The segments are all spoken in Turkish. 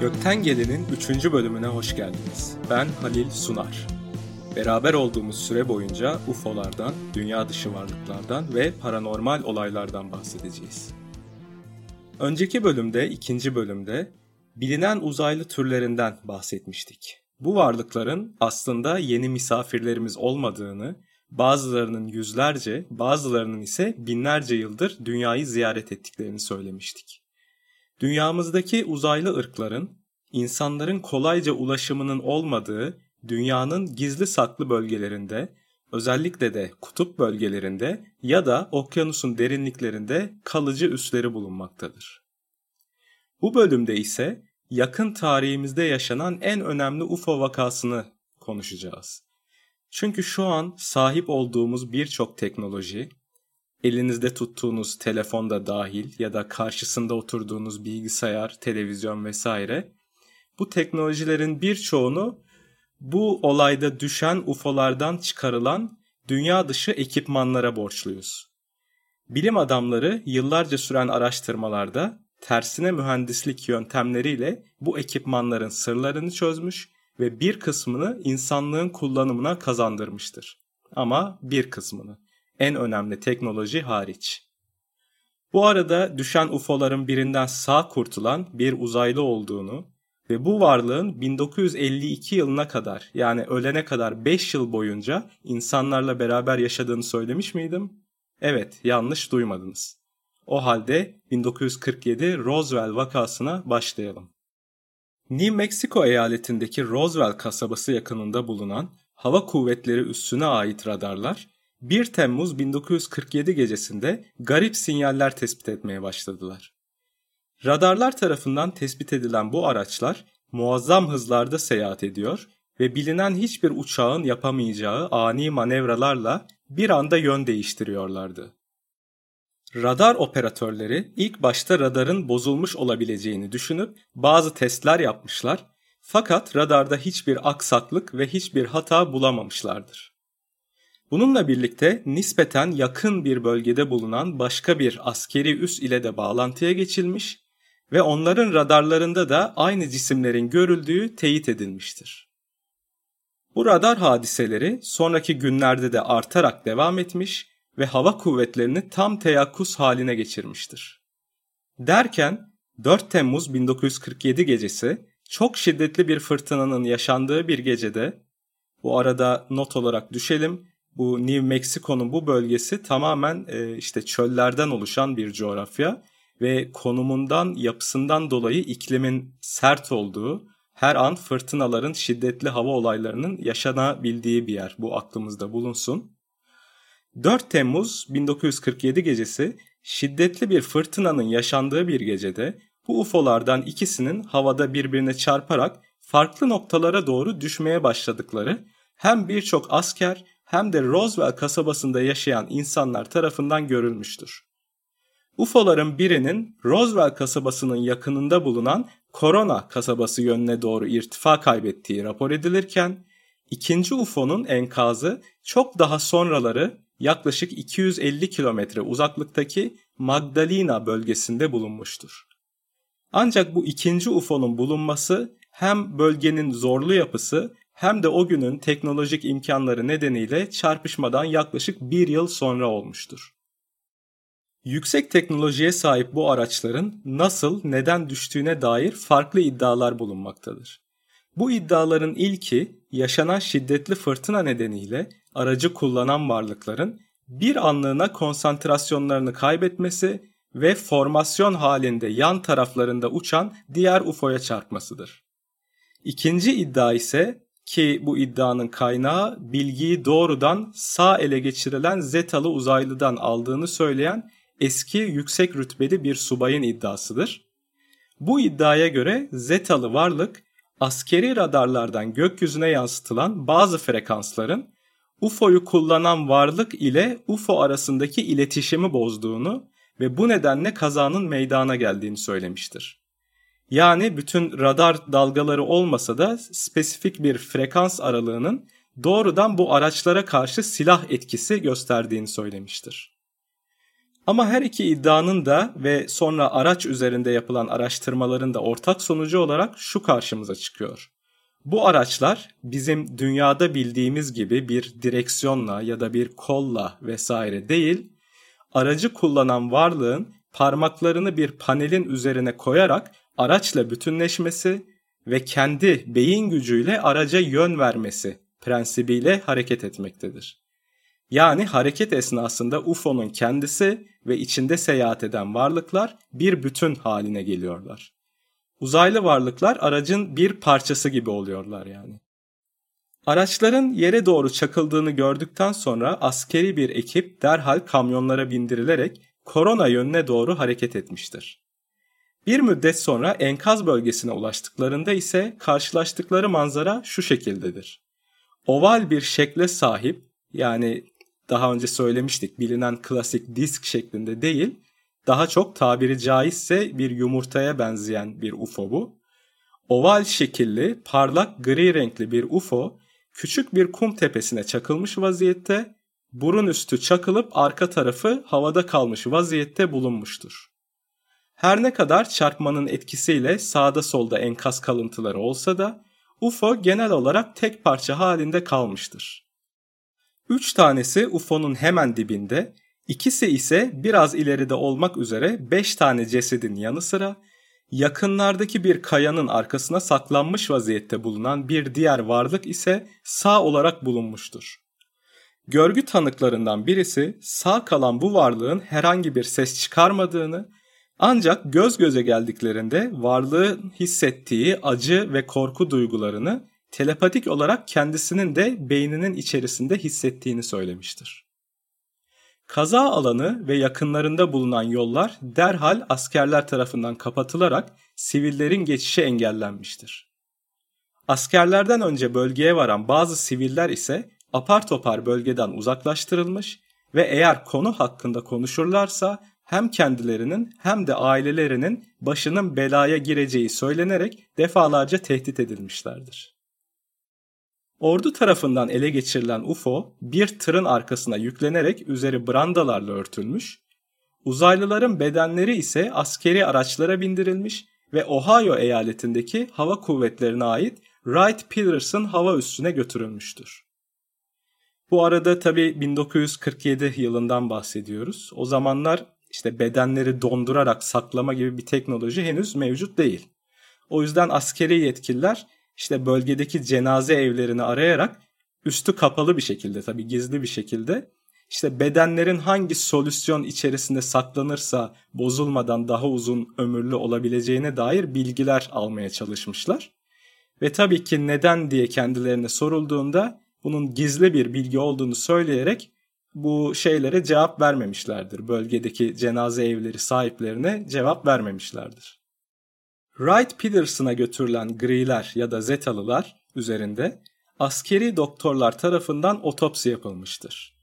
Gökten Gelen'in 3. bölümüne hoş geldiniz. Ben Halil Sunar. Beraber olduğumuz süre boyunca UFO'lardan, dünya dışı varlıklardan ve paranormal olaylardan bahsedeceğiz. Önceki bölümde, ikinci bölümde bilinen uzaylı türlerinden bahsetmiştik. Bu varlıkların aslında yeni misafirlerimiz olmadığını, bazılarının yüzlerce, bazılarının ise binlerce yıldır dünyayı ziyaret ettiklerini söylemiştik. Dünyamızdaki uzaylı ırkların insanların kolayca ulaşımının olmadığı dünyanın gizli saklı bölgelerinde, özellikle de kutup bölgelerinde ya da okyanusun derinliklerinde kalıcı üsleri bulunmaktadır. Bu bölümde ise yakın tarihimizde yaşanan en önemli UFO vakasını konuşacağız. Çünkü şu an sahip olduğumuz birçok teknoloji, elinizde tuttuğunuz telefonda dahil ya da karşısında oturduğunuz bilgisayar, televizyon vesaire bu teknolojilerin birçoğunu bu olayda düşen UFO'lardan çıkarılan dünya dışı ekipmanlara borçluyuz. Bilim adamları yıllarca süren araştırmalarda tersine mühendislik yöntemleriyle bu ekipmanların sırlarını çözmüş ve bir kısmını insanlığın kullanımına kazandırmıştır. Ama bir kısmını, en önemli teknoloji hariç. Bu arada düşen UFO'ların birinden sağ kurtulan bir uzaylı olduğunu ve bu varlığın 1952 yılına kadar yani ölene kadar 5 yıl boyunca insanlarla beraber yaşadığını söylemiş miydim? Evet, yanlış duymadınız. O halde 1947 Roswell vakasına başlayalım. New Mexico eyaletindeki Roswell kasabası yakınında bulunan hava kuvvetleri üssüne ait radarlar 1 Temmuz 1947 gecesinde garip sinyaller tespit etmeye başladılar. Radarlar tarafından tespit edilen bu araçlar muazzam hızlarda seyahat ediyor ve bilinen hiçbir uçağın yapamayacağı ani manevralarla bir anda yön değiştiriyorlardı. Radar operatörleri ilk başta radarın bozulmuş olabileceğini düşünüp bazı testler yapmışlar fakat radarda hiçbir aksaklık ve hiçbir hata bulamamışlardır. Bununla birlikte nispeten yakın bir bölgede bulunan başka bir askeri üs ile de bağlantıya geçilmiş ve onların radarlarında da aynı cisimlerin görüldüğü teyit edilmiştir. Bu radar hadiseleri sonraki günlerde de artarak devam etmiş ve hava kuvvetlerini tam teyakkuz haline geçirmiştir. Derken 4 Temmuz 1947 gecesi çok şiddetli bir fırtınanın yaşandığı bir gecede bu arada not olarak düşelim bu New Mexico'nun bu bölgesi tamamen e, işte çöllerden oluşan bir coğrafya ve konumundan, yapısından dolayı iklimin sert olduğu, her an fırtınaların, şiddetli hava olaylarının yaşanabildiği bir yer. Bu aklımızda bulunsun. 4 Temmuz 1947 gecesi şiddetli bir fırtınanın yaşandığı bir gecede bu UFO'lardan ikisinin havada birbirine çarparak farklı noktalara doğru düşmeye başladıkları hem birçok asker hem de Roswell kasabasında yaşayan insanlar tarafından görülmüştür. UFO'ların birinin Roswell kasabasının yakınında bulunan Corona kasabası yönüne doğru irtifa kaybettiği rapor edilirken, ikinci UFO'nun enkazı çok daha sonraları yaklaşık 250 kilometre uzaklıktaki Magdalena bölgesinde bulunmuştur. Ancak bu ikinci UFO'nun bulunması hem bölgenin zorlu yapısı hem de o günün teknolojik imkanları nedeniyle çarpışmadan yaklaşık bir yıl sonra olmuştur. Yüksek teknolojiye sahip bu araçların nasıl, neden düştüğüne dair farklı iddialar bulunmaktadır. Bu iddiaların ilki yaşanan şiddetli fırtına nedeniyle aracı kullanan varlıkların bir anlığına konsantrasyonlarını kaybetmesi ve formasyon halinde yan taraflarında uçan diğer UFO'ya çarpmasıdır. İkinci iddia ise ki bu iddianın kaynağı bilgiyi doğrudan sağ ele geçirilen Zetalı uzaylıdan aldığını söyleyen eski yüksek rütbeli bir subayın iddiasıdır. Bu iddiaya göre Zetalı varlık askeri radarlardan gökyüzüne yansıtılan bazı frekansların UFO'yu kullanan varlık ile UFO arasındaki iletişimi bozduğunu ve bu nedenle kazanın meydana geldiğini söylemiştir. Yani bütün radar dalgaları olmasa da spesifik bir frekans aralığının doğrudan bu araçlara karşı silah etkisi gösterdiğini söylemiştir. Ama her iki iddianın da ve sonra araç üzerinde yapılan araştırmaların da ortak sonucu olarak şu karşımıza çıkıyor. Bu araçlar bizim dünyada bildiğimiz gibi bir direksiyonla ya da bir kolla vesaire değil, aracı kullanan varlığın parmaklarını bir panelin üzerine koyarak araçla bütünleşmesi ve kendi beyin gücüyle araca yön vermesi prensibiyle hareket etmektedir. Yani hareket esnasında UFO'nun kendisi ve içinde seyahat eden varlıklar bir bütün haline geliyorlar. Uzaylı varlıklar aracın bir parçası gibi oluyorlar yani. Araçların yere doğru çakıldığını gördükten sonra askeri bir ekip derhal kamyonlara bindirilerek korona yönüne doğru hareket etmiştir. Bir müddet sonra enkaz bölgesine ulaştıklarında ise karşılaştıkları manzara şu şekildedir. Oval bir şekle sahip yani daha önce söylemiştik bilinen klasik disk şeklinde değil, daha çok tabiri caizse bir yumurtaya benzeyen bir UFO bu. Oval şekilli, parlak gri renkli bir UFO küçük bir kum tepesine çakılmış vaziyette, burun üstü çakılıp arka tarafı havada kalmış vaziyette bulunmuştur. Her ne kadar çarpmanın etkisiyle sağda solda enkaz kalıntıları olsa da UFO genel olarak tek parça halinde kalmıştır. Üç tanesi UFO'nun hemen dibinde, ikisi ise biraz ileride olmak üzere beş tane cesedin yanı sıra yakınlardaki bir kayanın arkasına saklanmış vaziyette bulunan bir diğer varlık ise sağ olarak bulunmuştur. Görgü tanıklarından birisi sağ kalan bu varlığın herhangi bir ses çıkarmadığını ancak göz göze geldiklerinde varlığın hissettiği acı ve korku duygularını telepatik olarak kendisinin de beyninin içerisinde hissettiğini söylemiştir. Kaza alanı ve yakınlarında bulunan yollar derhal askerler tarafından kapatılarak sivillerin geçişi engellenmiştir. Askerlerden önce bölgeye varan bazı siviller ise apar topar bölgeden uzaklaştırılmış ve eğer konu hakkında konuşurlarsa hem kendilerinin hem de ailelerinin başının belaya gireceği söylenerek defalarca tehdit edilmişlerdir. Ordu tarafından ele geçirilen UFO bir tırın arkasına yüklenerek üzeri brandalarla örtülmüş, uzaylıların bedenleri ise askeri araçlara bindirilmiş ve Ohio eyaletindeki hava kuvvetlerine ait Wright Patterson hava üssüne götürülmüştür. Bu arada tabi 1947 yılından bahsediyoruz. O zamanlar işte bedenleri dondurarak saklama gibi bir teknoloji henüz mevcut değil. O yüzden askeri yetkililer işte bölgedeki cenaze evlerini arayarak üstü kapalı bir şekilde tabi gizli bir şekilde işte bedenlerin hangi solüsyon içerisinde saklanırsa bozulmadan daha uzun ömürlü olabileceğine dair bilgiler almaya çalışmışlar. Ve tabii ki neden diye kendilerine sorulduğunda bunun gizli bir bilgi olduğunu söyleyerek bu şeylere cevap vermemişlerdir. Bölgedeki cenaze evleri sahiplerine cevap vermemişlerdir. Wright Peterson'a götürülen griler ya da zetalılar üzerinde askeri doktorlar tarafından otopsi yapılmıştır.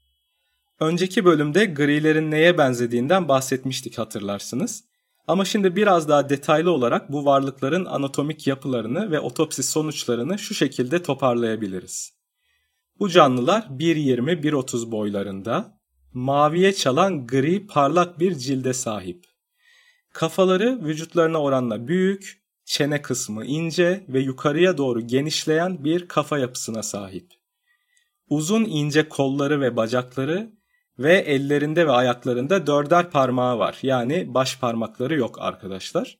Önceki bölümde grilerin neye benzediğinden bahsetmiştik hatırlarsınız. Ama şimdi biraz daha detaylı olarak bu varlıkların anatomik yapılarını ve otopsi sonuçlarını şu şekilde toparlayabiliriz. Bu canlılar 1.20-1.30 boylarında, maviye çalan gri parlak bir cilde sahip. Kafaları vücutlarına oranla büyük, çene kısmı ince ve yukarıya doğru genişleyen bir kafa yapısına sahip. Uzun ince kolları ve bacakları ve ellerinde ve ayaklarında dörder parmağı var. Yani baş parmakları yok arkadaşlar.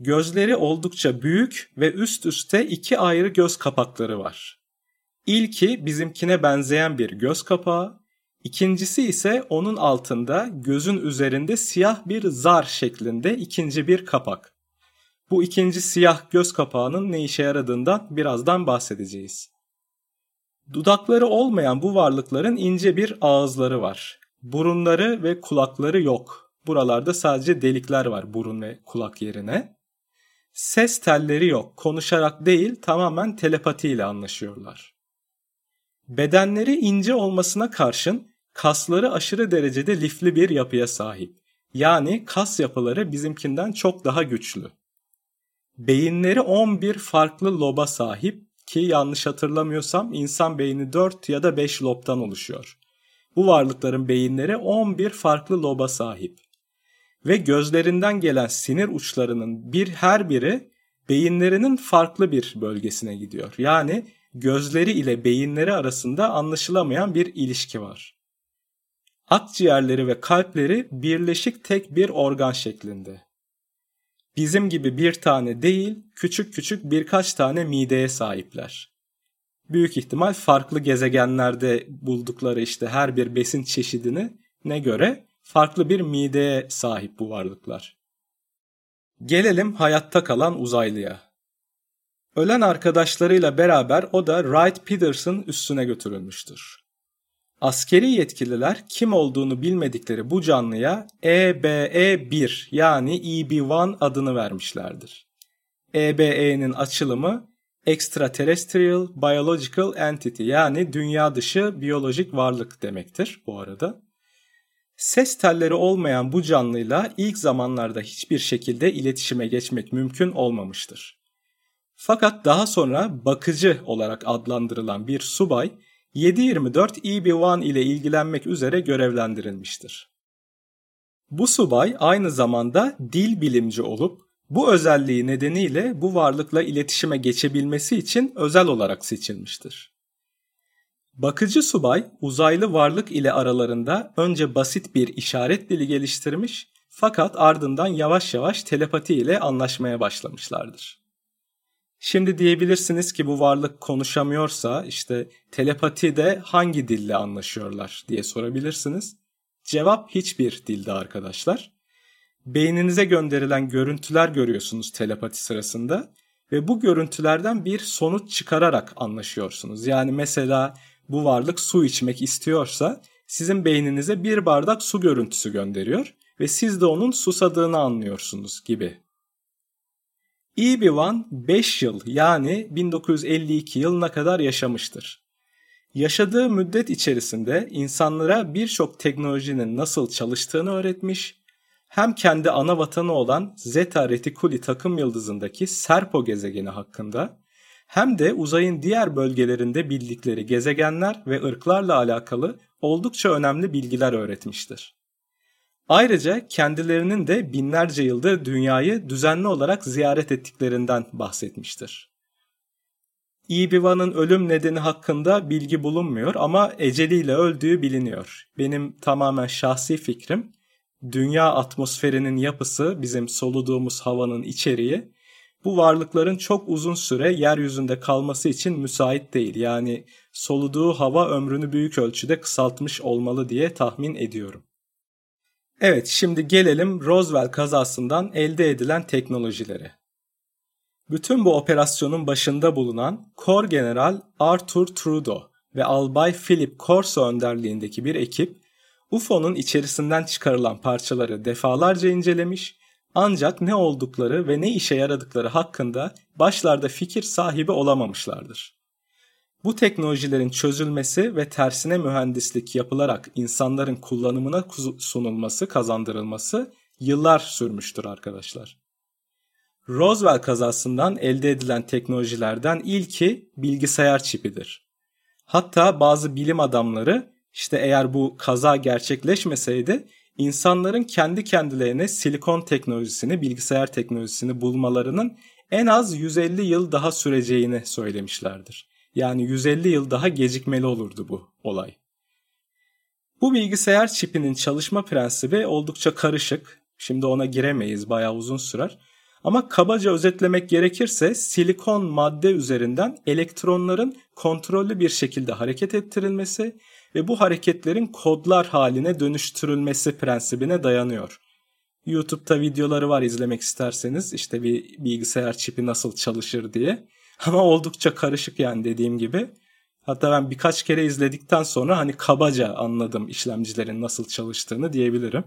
Gözleri oldukça büyük ve üst üste iki ayrı göz kapakları var. İlki bizimkine benzeyen bir göz kapağı, ikincisi ise onun altında gözün üzerinde siyah bir zar şeklinde ikinci bir kapak. Bu ikinci siyah göz kapağının ne işe yaradığından birazdan bahsedeceğiz. Dudakları olmayan bu varlıkların ince bir ağızları var. Burunları ve kulakları yok. Buralarda sadece delikler var burun ve kulak yerine. Ses telleri yok. Konuşarak değil tamamen telepatiyle anlaşıyorlar. Bedenleri ince olmasına karşın kasları aşırı derecede lifli bir yapıya sahip. Yani kas yapıları bizimkinden çok daha güçlü. Beyinleri 11 farklı loba sahip ki yanlış hatırlamıyorsam insan beyni 4 ya da 5 lobtan oluşuyor. Bu varlıkların beyinleri 11 farklı loba sahip. Ve gözlerinden gelen sinir uçlarının bir her biri beyinlerinin farklı bir bölgesine gidiyor. Yani gözleri ile beyinleri arasında anlaşılamayan bir ilişki var. Akciğerleri ve kalpleri birleşik tek bir organ şeklinde. Bizim gibi bir tane değil, küçük küçük birkaç tane mideye sahipler. Büyük ihtimal farklı gezegenlerde buldukları işte her bir besin çeşidini ne göre farklı bir mideye sahip bu varlıklar. Gelelim hayatta kalan uzaylıya. Ölen arkadaşlarıyla beraber o da Wright Peterson üstüne götürülmüştür. Askeri yetkililer kim olduğunu bilmedikleri bu canlıya EBE-1 yani EB-1 adını vermişlerdir. EBE'nin açılımı Extraterrestrial Biological Entity yani dünya dışı biyolojik varlık demektir bu arada. Ses telleri olmayan bu canlıyla ilk zamanlarda hiçbir şekilde iletişime geçmek mümkün olmamıştır. Fakat daha sonra bakıcı olarak adlandırılan bir subay 724 EB1 ile ilgilenmek üzere görevlendirilmiştir. Bu subay aynı zamanda dil bilimci olup bu özelliği nedeniyle bu varlıkla iletişime geçebilmesi için özel olarak seçilmiştir. Bakıcı subay uzaylı varlık ile aralarında önce basit bir işaret dili geliştirmiş fakat ardından yavaş yavaş telepati ile anlaşmaya başlamışlardır. Şimdi diyebilirsiniz ki bu varlık konuşamıyorsa işte telepatide hangi dille anlaşıyorlar diye sorabilirsiniz. Cevap hiçbir dilde arkadaşlar. Beyninize gönderilen görüntüler görüyorsunuz telepati sırasında ve bu görüntülerden bir sonuç çıkararak anlaşıyorsunuz. Yani mesela bu varlık su içmek istiyorsa sizin beyninize bir bardak su görüntüsü gönderiyor ve siz de onun susadığını anlıyorsunuz gibi. EB1 5 yıl yani 1952 yılına kadar yaşamıştır. Yaşadığı müddet içerisinde insanlara birçok teknolojinin nasıl çalıştığını öğretmiş, hem kendi ana vatanı olan Zeta Reticuli takım yıldızındaki Serpo gezegeni hakkında hem de uzayın diğer bölgelerinde bildikleri gezegenler ve ırklarla alakalı oldukça önemli bilgiler öğretmiştir. Ayrıca kendilerinin de binlerce yıldır dünyayı düzenli olarak ziyaret ettiklerinden bahsetmiştir. Ibiva'nın ölüm nedeni hakkında bilgi bulunmuyor ama eceliyle öldüğü biliniyor. Benim tamamen şahsi fikrim dünya atmosferinin yapısı, bizim soluduğumuz havanın içeriği bu varlıkların çok uzun süre yeryüzünde kalması için müsait değil. Yani soluduğu hava ömrünü büyük ölçüde kısaltmış olmalı diye tahmin ediyorum. Evet şimdi gelelim Roswell kazasından elde edilen teknolojilere. Bütün bu operasyonun başında bulunan Kor General Arthur Trudeau ve Albay Philip Corso önderliğindeki bir ekip UFO'nun içerisinden çıkarılan parçaları defalarca incelemiş ancak ne oldukları ve ne işe yaradıkları hakkında başlarda fikir sahibi olamamışlardır. Bu teknolojilerin çözülmesi ve tersine mühendislik yapılarak insanların kullanımına sunulması, kazandırılması yıllar sürmüştür arkadaşlar. Roswell kazasından elde edilen teknolojilerden ilki bilgisayar çipidir. Hatta bazı bilim adamları işte eğer bu kaza gerçekleşmeseydi insanların kendi kendilerine silikon teknolojisini, bilgisayar teknolojisini bulmalarının en az 150 yıl daha süreceğini söylemişlerdir. Yani 150 yıl daha gecikmeli olurdu bu olay. Bu bilgisayar çipinin çalışma prensibi oldukça karışık. Şimdi ona giremeyiz, bayağı uzun sürer. Ama kabaca özetlemek gerekirse silikon madde üzerinden elektronların kontrollü bir şekilde hareket ettirilmesi ve bu hareketlerin kodlar haline dönüştürülmesi prensibine dayanıyor. YouTube'da videoları var izlemek isterseniz işte bir bilgisayar çipi nasıl çalışır diye. Ama oldukça karışık yani dediğim gibi. Hatta ben birkaç kere izledikten sonra hani kabaca anladım işlemcilerin nasıl çalıştığını diyebilirim.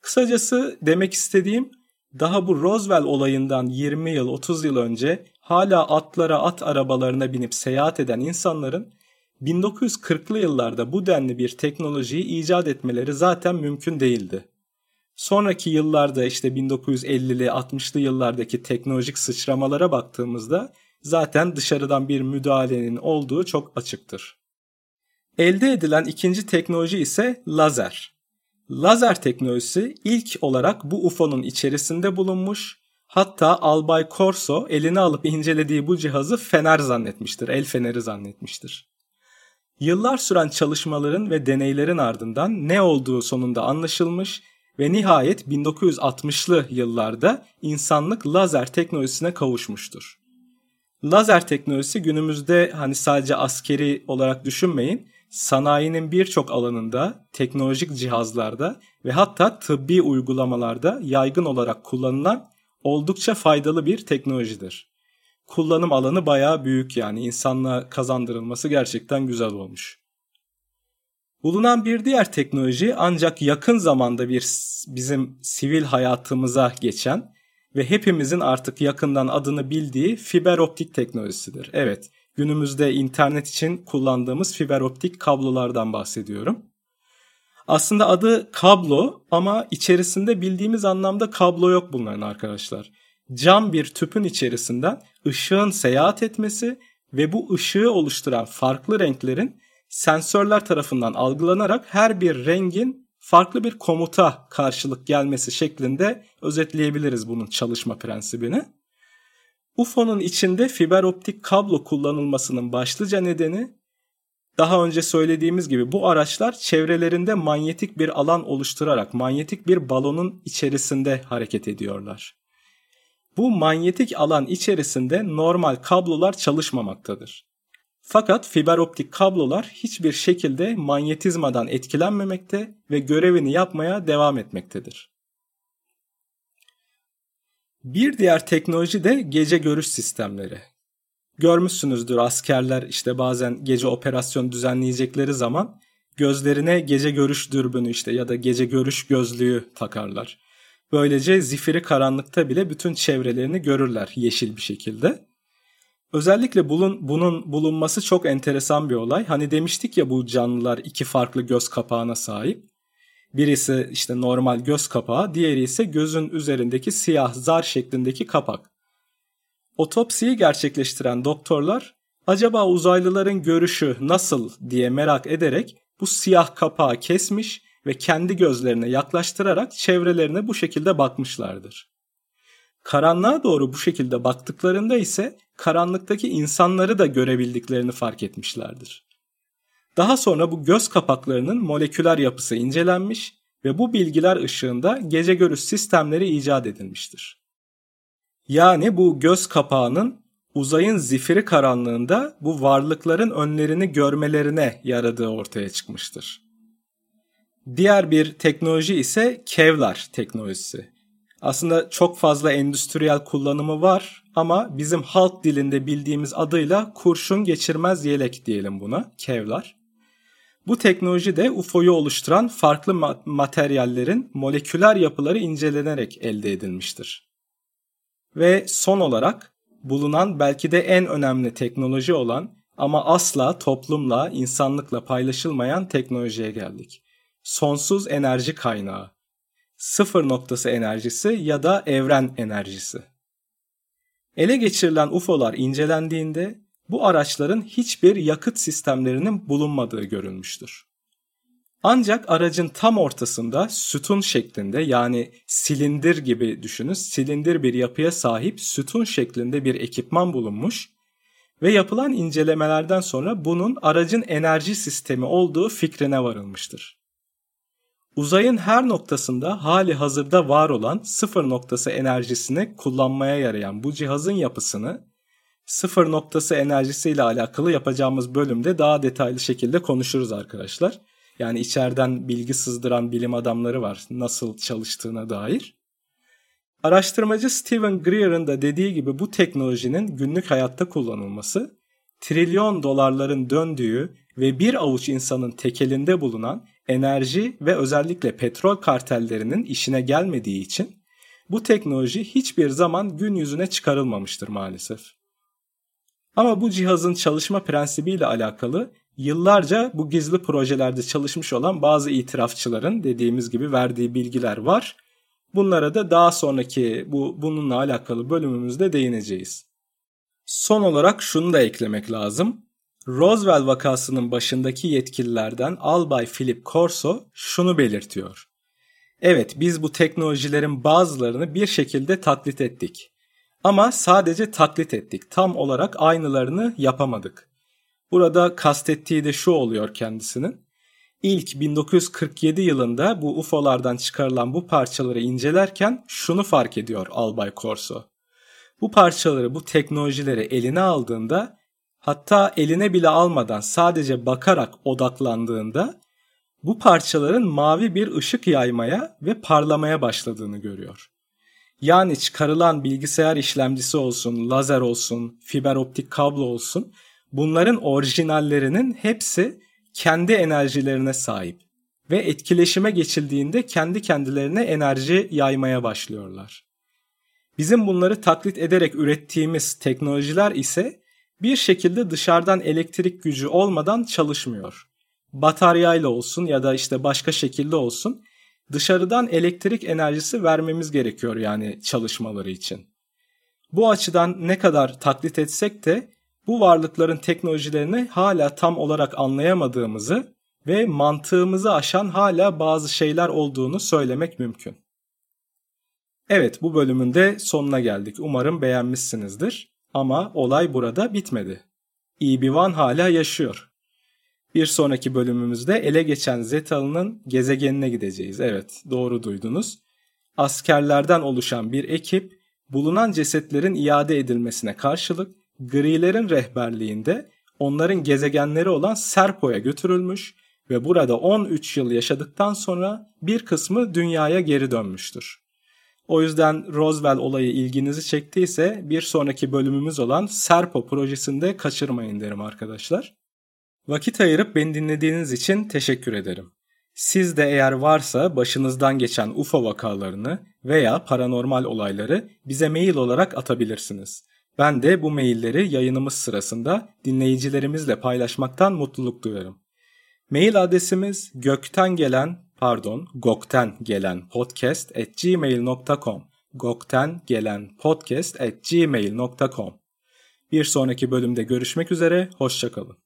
Kısacası demek istediğim daha bu Roswell olayından 20 yıl 30 yıl önce hala atlara at arabalarına binip seyahat eden insanların 1940'lı yıllarda bu denli bir teknolojiyi icat etmeleri zaten mümkün değildi. Sonraki yıllarda işte 1950'li 60'lı yıllardaki teknolojik sıçramalara baktığımızda zaten dışarıdan bir müdahalenin olduğu çok açıktır. Elde edilen ikinci teknoloji ise lazer. Lazer teknolojisi ilk olarak bu UFO'nun içerisinde bulunmuş. Hatta Albay Corso eline alıp incelediği bu cihazı fener zannetmiştir, el feneri zannetmiştir. Yıllar süren çalışmaların ve deneylerin ardından ne olduğu sonunda anlaşılmış ve nihayet 1960'lı yıllarda insanlık lazer teknolojisine kavuşmuştur. Lazer teknolojisi günümüzde hani sadece askeri olarak düşünmeyin, sanayinin birçok alanında, teknolojik cihazlarda ve hatta tıbbi uygulamalarda yaygın olarak kullanılan oldukça faydalı bir teknolojidir. Kullanım alanı bayağı büyük yani insanlığa kazandırılması gerçekten güzel olmuş. Bulunan bir diğer teknoloji ancak yakın zamanda bir bizim sivil hayatımıza geçen ve hepimizin artık yakından adını bildiği fiber optik teknolojisidir. Evet, günümüzde internet için kullandığımız fiber optik kablolardan bahsediyorum. Aslında adı kablo ama içerisinde bildiğimiz anlamda kablo yok bunların arkadaşlar. Cam bir tüpün içerisinden ışığın seyahat etmesi ve bu ışığı oluşturan farklı renklerin sensörler tarafından algılanarak her bir rengin farklı bir komuta karşılık gelmesi şeklinde özetleyebiliriz bunun çalışma prensibini. UFO'nun içinde fiber optik kablo kullanılmasının başlıca nedeni daha önce söylediğimiz gibi bu araçlar çevrelerinde manyetik bir alan oluşturarak manyetik bir balonun içerisinde hareket ediyorlar. Bu manyetik alan içerisinde normal kablolar çalışmamaktadır. Fakat fiber optik kablolar hiçbir şekilde manyetizmadan etkilenmemekte ve görevini yapmaya devam etmektedir. Bir diğer teknoloji de gece görüş sistemleri. Görmüşsünüzdür askerler işte bazen gece operasyon düzenleyecekleri zaman gözlerine gece görüş dürbünü işte ya da gece görüş gözlüğü takarlar. Böylece zifiri karanlıkta bile bütün çevrelerini görürler yeşil bir şekilde. Özellikle bulun, bunun bulunması çok enteresan bir olay. Hani demiştik ya bu canlılar iki farklı göz kapağına sahip. Birisi işte normal göz kapağı, diğeri ise gözün üzerindeki siyah zar şeklindeki kapak. Otopsiyi gerçekleştiren doktorlar acaba uzaylıların görüşü nasıl diye merak ederek bu siyah kapağı kesmiş ve kendi gözlerine yaklaştırarak çevrelerine bu şekilde bakmışlardır. Karanlığa doğru bu şekilde baktıklarında ise karanlıktaki insanları da görebildiklerini fark etmişlerdir. Daha sonra bu göz kapaklarının moleküler yapısı incelenmiş ve bu bilgiler ışığında gece görüş sistemleri icat edilmiştir. Yani bu göz kapağının uzayın zifiri karanlığında bu varlıkların önlerini görmelerine yaradığı ortaya çıkmıştır. Diğer bir teknoloji ise Kevlar teknolojisi. Aslında çok fazla endüstriyel kullanımı var ama bizim halk dilinde bildiğimiz adıyla kurşun geçirmez yelek diyelim buna, Kevlar. Bu teknoloji de UFO'yu oluşturan farklı materyallerin moleküler yapıları incelenerek elde edilmiştir. Ve son olarak bulunan belki de en önemli teknoloji olan ama asla toplumla, insanlıkla paylaşılmayan teknolojiye geldik. Sonsuz enerji kaynağı. Sıfır noktası enerjisi ya da evren enerjisi. Ele geçirilen UFO'lar incelendiğinde bu araçların hiçbir yakıt sistemlerinin bulunmadığı görülmüştür. Ancak aracın tam ortasında sütun şeklinde yani silindir gibi düşünün silindir bir yapıya sahip sütun şeklinde bir ekipman bulunmuş ve yapılan incelemelerden sonra bunun aracın enerji sistemi olduğu fikrine varılmıştır. Uzayın her noktasında hali hazırda var olan sıfır noktası enerjisini kullanmaya yarayan bu cihazın yapısını sıfır noktası enerjisiyle alakalı yapacağımız bölümde daha detaylı şekilde konuşuruz arkadaşlar. Yani içeriden bilgi sızdıran bilim adamları var nasıl çalıştığına dair. Araştırmacı Stephen Greer'ın da dediği gibi bu teknolojinin günlük hayatta kullanılması, trilyon dolarların döndüğü ve bir avuç insanın tekelinde bulunan enerji ve özellikle petrol kartellerinin işine gelmediği için bu teknoloji hiçbir zaman gün yüzüne çıkarılmamıştır maalesef. Ama bu cihazın çalışma prensibiyle alakalı yıllarca bu gizli projelerde çalışmış olan bazı itirafçıların dediğimiz gibi verdiği bilgiler var. Bunlara da daha sonraki bu bununla alakalı bölümümüzde değineceğiz. Son olarak şunu da eklemek lazım. Roswell vakasının başındaki yetkililerden Albay Philip Corso şunu belirtiyor. Evet biz bu teknolojilerin bazılarını bir şekilde taklit ettik. Ama sadece taklit ettik. Tam olarak aynılarını yapamadık. Burada kastettiği de şu oluyor kendisinin. İlk 1947 yılında bu UFO'lardan çıkarılan bu parçaları incelerken şunu fark ediyor Albay Corso. Bu parçaları, bu teknolojileri eline aldığında hatta eline bile almadan sadece bakarak odaklandığında bu parçaların mavi bir ışık yaymaya ve parlamaya başladığını görüyor. Yani çıkarılan bilgisayar işlemcisi olsun, lazer olsun, fiber optik kablo olsun bunların orijinallerinin hepsi kendi enerjilerine sahip ve etkileşime geçildiğinde kendi kendilerine enerji yaymaya başlıyorlar. Bizim bunları taklit ederek ürettiğimiz teknolojiler ise bir şekilde dışarıdan elektrik gücü olmadan çalışmıyor. Bataryayla olsun ya da işte başka şekilde olsun dışarıdan elektrik enerjisi vermemiz gerekiyor yani çalışmaları için. Bu açıdan ne kadar taklit etsek de bu varlıkların teknolojilerini hala tam olarak anlayamadığımızı ve mantığımızı aşan hala bazı şeyler olduğunu söylemek mümkün. Evet bu bölümün de sonuna geldik. Umarım beğenmişsinizdir. Ama olay burada bitmedi. EB-1 hala yaşıyor. Bir sonraki bölümümüzde ele geçen Zetalı'nın gezegenine gideceğiz. Evet doğru duydunuz. Askerlerden oluşan bir ekip bulunan cesetlerin iade edilmesine karşılık grilerin rehberliğinde onların gezegenleri olan Serpo'ya götürülmüş ve burada 13 yıl yaşadıktan sonra bir kısmı dünyaya geri dönmüştür. O yüzden Roswell olayı ilginizi çektiyse bir sonraki bölümümüz olan Serpo projesinde kaçırmayın derim arkadaşlar. Vakit ayırıp beni dinlediğiniz için teşekkür ederim. Siz de eğer varsa başınızdan geçen UFO vakalarını veya paranormal olayları bize mail olarak atabilirsiniz. Ben de bu mailleri yayınımız sırasında dinleyicilerimizle paylaşmaktan mutluluk duyarım. Mail adresimiz gökten gelen pardon gokten gelen podcast at gmail.com gokten gelen podcast at gmail.com Bir sonraki bölümde görüşmek üzere, hoşçakalın.